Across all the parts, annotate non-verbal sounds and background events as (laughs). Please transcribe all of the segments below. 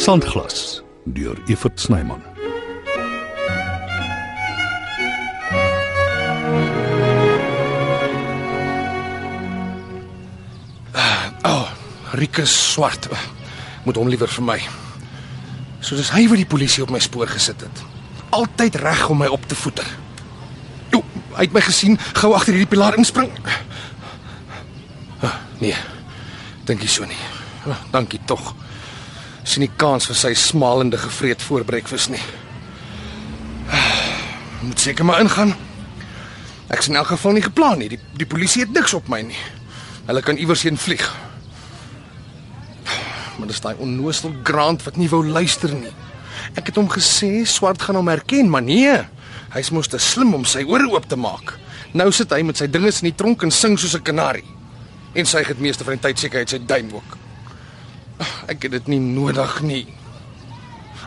Sandglas deur Evert Snyman. Oh, Rikus swart. Moet hom liewer vir my. So dis hy wat die polisie op my spoor gesit het. Altyd reg om my op te voeter. Jo, hy het my gesien gou agter hierdie pilaar inspring. Ah, nee. Dink jy so nie. Ah, dankie tog. Sien nie kans vir sy smalende gevreet voor breakfast nie. (sighs) Moet seker maar ingaan. Ek's in elk geval nie geplan nie. Die die polisie het niks op my nie. Hulle kan iewers heen vlieg. (sighs) Maar dis daai onnoosel Grant wat nie wou luister nie. Ek het hom gesê swart gaan hom herken, maar nee. Hy's mos te slim om sy ore oop te maak. Nou sit hy met sy dinges in die tronk en sing soos 'n kanarie. En sy het meeste van die tyd seker uit sy duim ook. Ek het dit nie nodig nie.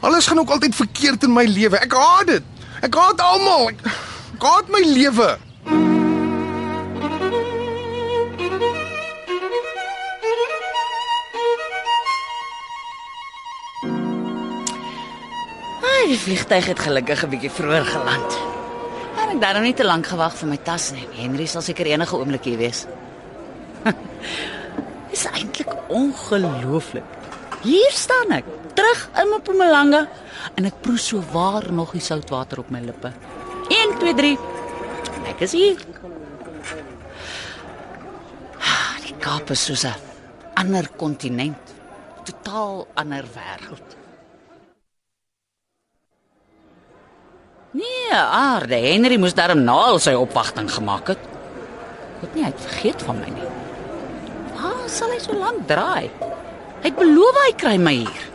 Alles gaan ook altyd verkeerd in my lewe. Ek haat dit. Ek haat almal. Ek, ek haat my lewe. Ai, die vliegtyg het gelukkig 'n bietjie vroeër geland. Maar ek daarom nie te lank gewag vir my tas nie. Henry sal seker enige oomblik hier wees. Ongelooflik. Hier staan ek, terug in my Mpumalanga en ek proe so waar nog die soutwater op my lippe. 1 2 3. Ek is hier. Ah, Die Kaap is soos 'n ander kontinent. Totaal ander wêreld. Nee, aarde. Henry moes darm na al sy opwagting gemaak het. Goed nie, hy het vergeet van my nie. Sal hy so lank draai? Hy het beloof hy kry my hier.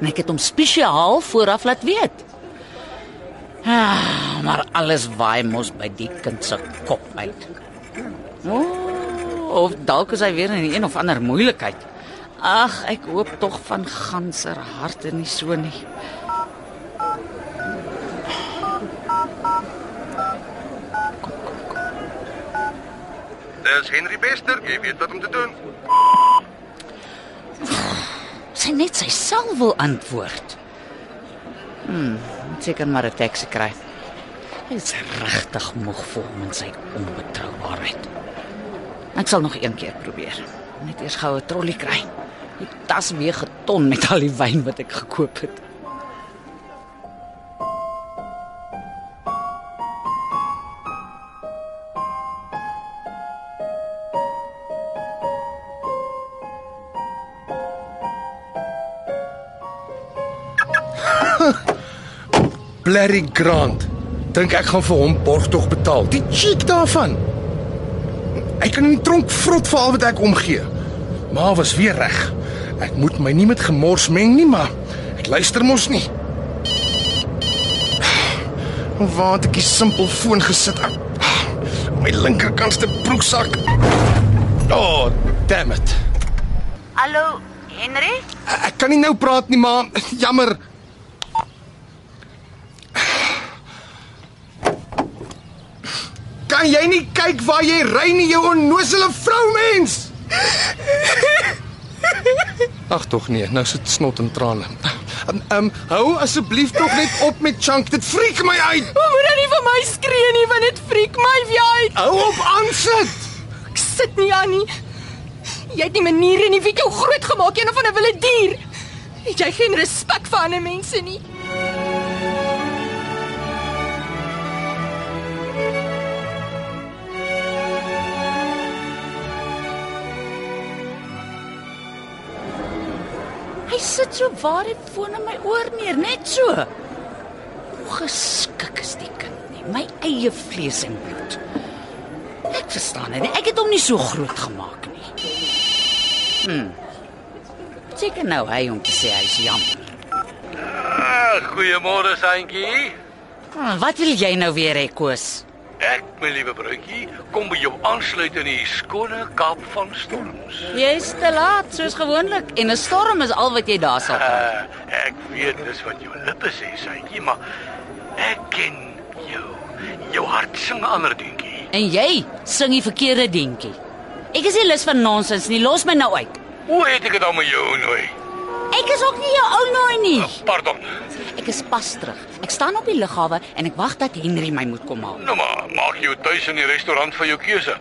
En ek het hom spesiaal vooraf laat weet. Ah, maar alles waai mos by die kind se kop uit. O, oh, of dalk is hy weer in een of ander moeilikheid. Ag, ek hoop tog van ganser harte nie so nie. Dis Henry Bester, jy weet wat om te doen. Sy net sy self wil antwoord. Hm, seker maar 'n taxi kry. Hy is regtig moeg vir hom en sy onbetroubaarheid. Ek sal nog een keer probeer. Net eers gou 'n trolly kry. Die tas weeg 'n ton met al die wyn wat ek gekoop het. Blerry Grant. Dink ek gaan vir hom borgtog betaal. Die cheek daarvan. Hy kan in die tronk vrot vir al wat ek omgee. Ma was weer reg. Ek moet my nie met gemors meng nie, maar ek luister mos nie. Waar het ek die simpel foon gesit? My linkerkantste broeksak. Oh, damn it. Hallo, Henry? Ek kan nie nou praat nie, ma. Jammer. Kan jy nie kyk waar jy ry nie, jou onnosele vroumens? Ag tog nee, nou sit snot en trane. Ehm um, hou asseblief tog net op met chunk. Dit freak my uit. Moenie dan nie vir my skree nie want dit freak my weer uit. Hou op aansit. Ek sit nie aan nie. Jy het nie maniere nie wie jou groot gemaak een of ander wilde dier. Het jy geen respek vir ander mense nie? Sit so waar dit foon in my oor neer, net so. Hoe geskik is die kind nie, my eie vlees en bloed. Ek verstaan dit. Ek het hom nie so groot gemaak nie. Hm. Seker nou hy om te sê hy's jammer. Ah, goeiemôre Santjie. Hm, wat wil jy nou weer hê, Koos? Ek, my liewe bruidjie, kom by jou aansluit in die skone Kaap van storms. Jy's te laat soos gewoonlik en 'n storm is al wat jy daar sal kry. Uh, ek weet dis wat jou lippe sê, Santjie, maar ek ken jou. Jou hart sing 'n ander dingetjie. En jy sing die verkeerde dingetjie. Ek is nie lus vir nonsens nie. Los my nou uit. Hoe het ek dit al met jou nooi? Ek is ook nie jou ou nooi nie. Pardon. Ek is pas terug. Ek staan op die lughawe en ek wag dat Henry my moet kom haal. Nou maar, maak jou tuis in die restaurant van jou keuse.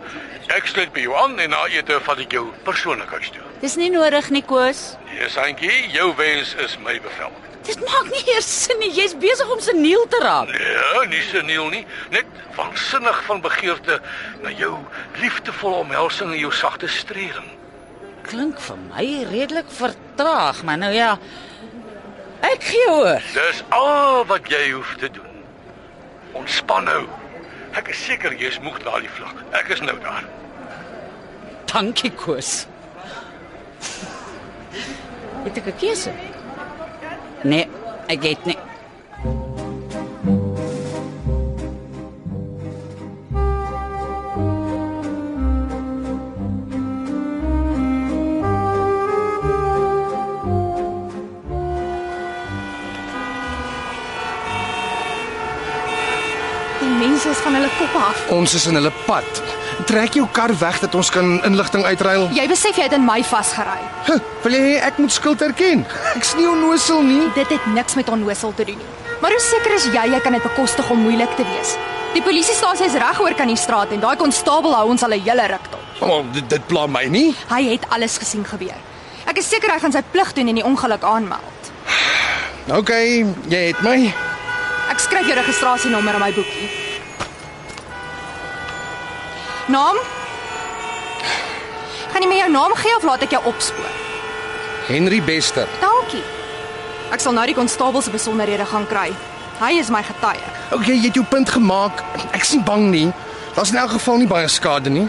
Ek sluit by jou aan en na ete vat ek jou persoonlik huis toe. Dis nie nodig nie, Koos. Nee, Santjie, jou wens is my bevel. Dit maak nie eers sin nie. Jy's besig om seniel te raak. Nee, nie seniel nie, net waansinnig van begeerte na jou liefdevolle omhelsing en jou sagte streeling. Klink vir my redelik vertraag, maar nou ja. Ek gee hoor. Dis al wat jy hoef te doen. Ontspan nou. Ek is seker jy's moeg na die vlak. Ek is nou daar. Dankie, Koos. Het ek 'n keuse? Nee, ek het nie. Die mense is van hulle koppe af. Ons is in hulle pad. Trek jou kar weg dat ons kan inligting uitruil. Jy besef jy het in my vasgery. Huh, wil jy hê ek moet skuld erken? Ek's nie onnosel nie. Dit het niks met onnosel te doen nie. Maar hoe seker is jy jy kan dit bekostig om moeilik te wees? Die polisiestasie is reg oor kan die straat en daai konstabel hou ons al 'n hele ruk dop. Oh, dit, dit pla my nie. Hy het alles gesien gebeur. Ek is seker hy gaan sy plig doen en die ongeluk aanmeld. (sighs) OK, jy het my. Ek skryf jou registrasienommer in my boekie. Naam? Gaan jy my jou naam gee of laat ek jou opspoor? Henry Bester. Dankie. Ek sal nou die konstabel se besonderhede gaan kry. Hy is my getuie. OK, jy het jou punt gemaak. Ek sien bang nie. Daar's in elk geval nie baie skade nie.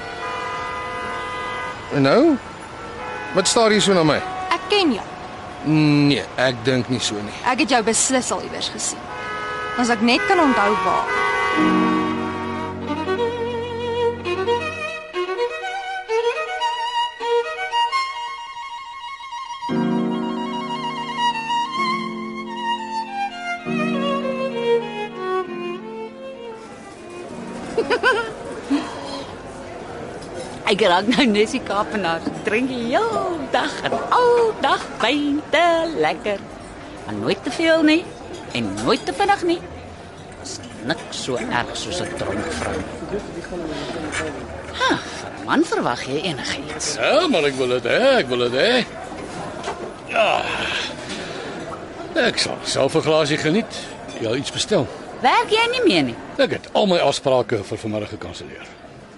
En nou? Wat staar jy so na my? Ek ken jou. Nee, ek dink nie so nie. Ek het jou beslis al iewers gesien. As ek net kan onthou waar. (laughs) Ek raak nou net die Kaapenaar. Drink die heel dag en al dag wyn te lekker. Maar nooit te veel nie en nooit te vinnig nie. Is niks so erg soos 'n dronk vrou. Ha, man verwag jy enigiets. Ja, maar ek wil dit hê, ek wil dit hê. Ja. Ek sal self 'n glasie geniet. Jy iets bestel. Werk jy nie meer nie? Ek het al my afsprake vir vanmiddag gekanselleer.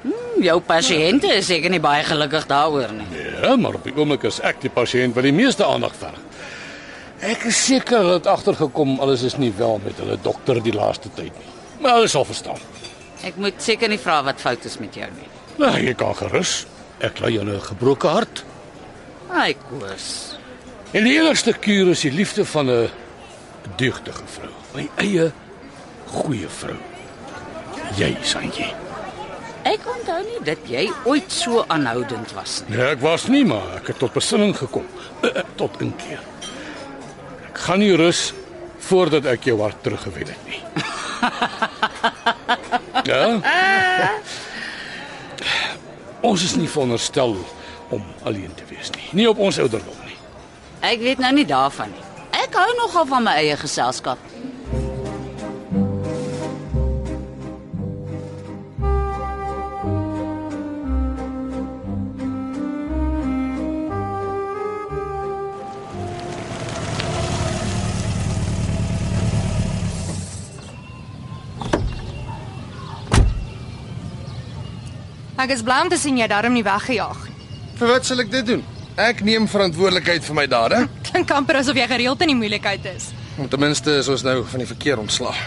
Hm, jou pasiënte is seker nie baie gelukkig daaroor nie. Ja, maar op die oomblik is ek die pasiënt wat die meeste aandag verg. Ek is seker hulle het agtergekom alles is nie wel met hulle dokter die laaste tyd nie. Maar hulle sal verstaan. Ek moet seker nie vra wat fout is met jou nie. Nou, jy kan gerus. Ek lei jou 'n gebroke hart. Ai, Koos. En die enigste kuur is die liefde van 'n deugdige vrou. My eie goeie vrou. Jy, Santjie. Ek onthou nie dat jy ooit so aanhoudend was nie. Nee, ek was nie, maar ek het tot besinning gekom. Uh, uh, tot inkeer. Ek gaan nie rus voordat ek jou hart teruggewen het nie. (laughs) ja? Ons is nie veronderstel om alleen te wees nie. Nie op ons ouderdom nie. Ek weet nou nie daarvan nie. Ek hou nogal van my eie geselskap. Ek is bly om te sien jy daarom nie weggejaag nie. Vir wat sal ek dit doen? Ek neem verantwoordelikheid vir my dade. (laughs) Klink amper asof jy gereeld in die moeilikheid is. Want ten minste is ons nou van die verkeer ontslaag.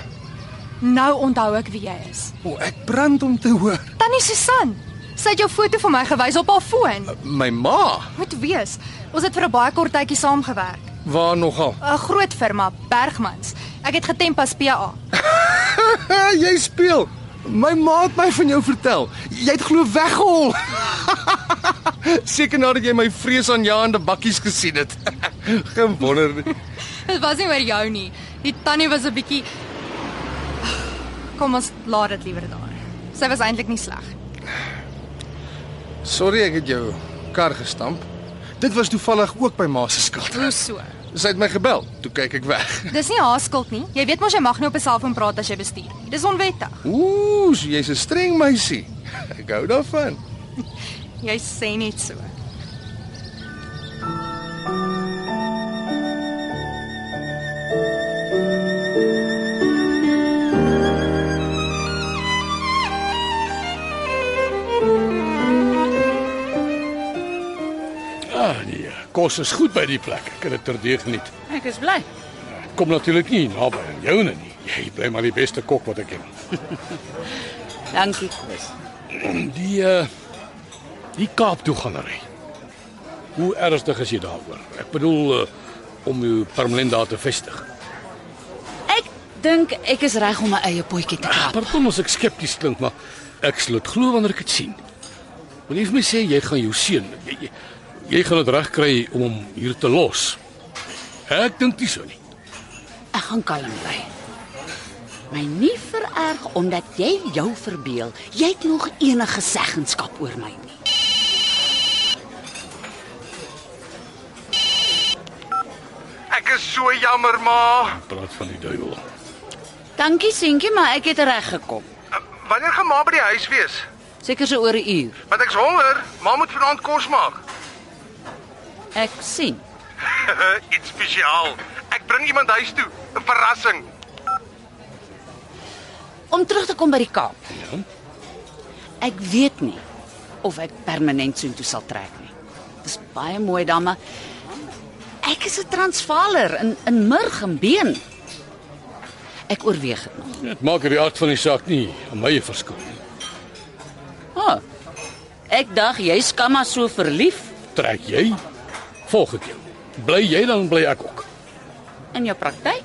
Nou onthou ek wie jy is. O, ek brand om te hoor. Tannie Susan, sy het jou foto van my gewys op haar foon. My ma, Moet wees. Ons het vir 'n baie kort tydjie saamgewerk. waar nogal? 'n Groot firma, Bergmans. Ek het getemp as PA. (laughs) jy speel. My ma het my van jou vertel. Jy het glo weggehol. (laughs) Seker nadat jy my vreesaanjaende bakkies gesien het. (laughs) Geen wonder nie. Dit was nie oor jou nie. Die tannie was 'n bietjie Kom ons laat dit liewer daar. Sy was eintlik nie sleg. Sorry ek het jou kar gestamp. Dit was toevallig ook by ma se skuld. Hoe so? Sy het my gebel. Toe kyk ek weg. (laughs) Dis nie haar skuld nie. Jy weet mos jy mag nie op 'n selfoon praat as jy bestuur nie. Dis onwettig. Ooh, so jy's 'n streng meisie. (laughs) Ek hou daarvan. (laughs) Jy sê net so. Ah nee, kos is goed by die plek. Ek het dit terdeeg geniet. Ek is bly. Kom natuurlik nie naby aan joune nie. Jy bly maar die beste kok wat ek ken. (laughs) Dankie, Chris. Die uh die Kaap toe gaan ry. Hoe ernstig is jy daaroor? Ek bedoel uh, om jou permanent daar te vestig. Ek dink ek is reg om my eie potjie te krap. Pardon as ek skepties klink, maar ek sal dit glo wanneer ek dit sien. Wil jy vir my sê jy gaan jou seun, jy, jy, jy gaan dit regkry om hom hier te los? Ek dink nie so nie. Ek gaan kalm bly. My nie vererg omdat jy jou verbeel jy het nog enige seggenskap oor my nie. Ek is so jammer, ma. Praat van die duiwel. Dankie seentjie, maar ek het reg gekom. Wanneer gaan ma by die huis wees? Seker so oor 'n uur. Want ek's honger. Ma moet vanaand kos maak. Ek sien. (laughs) Iets spesiaal. Ek bring iemand huis toe. 'n Verrassing. Om terug te kom by die Kaap. Ja. Ek weet nie of ek permanent soontoe sal trek nie. Dis baie mooi daar, maar ek is 'n Transvaaler in in murg en been. Ek oorweeg dit nog. Dit maak uit die aard van die saak nie aan my verskil nie. Ah. Ek dink jy's kamma so verlief Trek jy? Volg ek jou. Bly jy dan bly ek ook. in jou praktyk.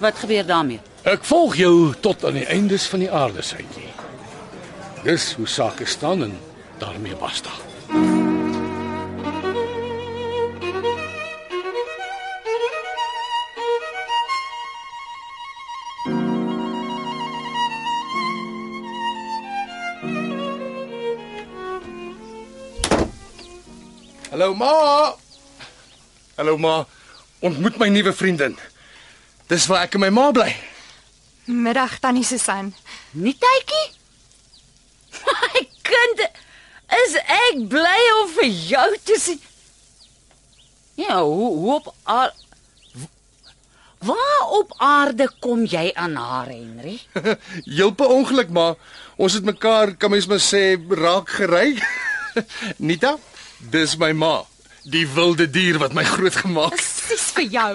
Wat gebeur daarmee? Ek volg jou tot aan die eindes van die aarde, Sytjie. Dis hoe sake staan en daarmee basta. Hallo ma. Hallo ma. Ontmoet my nuwe vriendin. Dis waar ek en my ma bly. Middag tannie Susan. Nie tydjie? (laughs) My kind, is ek bly om vir jou te sien. Ja, hoe, hoe op aar... Waar op aarde kom jy aan haar, Henry? (laughs) Heel per ongeluk ma. Ons het mekaar, kan mens maar sê, raak gery. (laughs) Nita, dis my ma. Die wilde dier wat my grootgemaak het. Presies vir jou.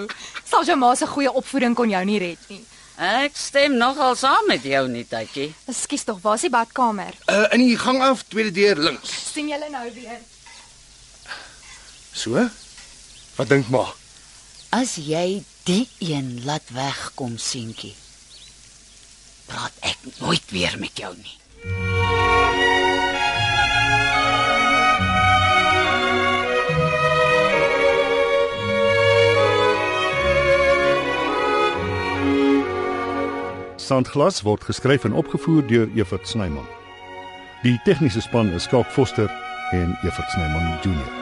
Sal jou ma se goeie opvoeding kon jou nie red nie. Ek stem nogal saam met jou, nie tydjie. Ekskuus tog, waar is die badkamer? Uh in die gang af, tweede deur links. sien julle nou weer? So? Wat dink ma? As jy die een laat wegkom, seentjie, praat ek nooit weer met jou nie. Sandglas word geskryf en opgevoer deur Evert Snyman. Die tegniese span is Skalk Foster en Evert Snyman Junior.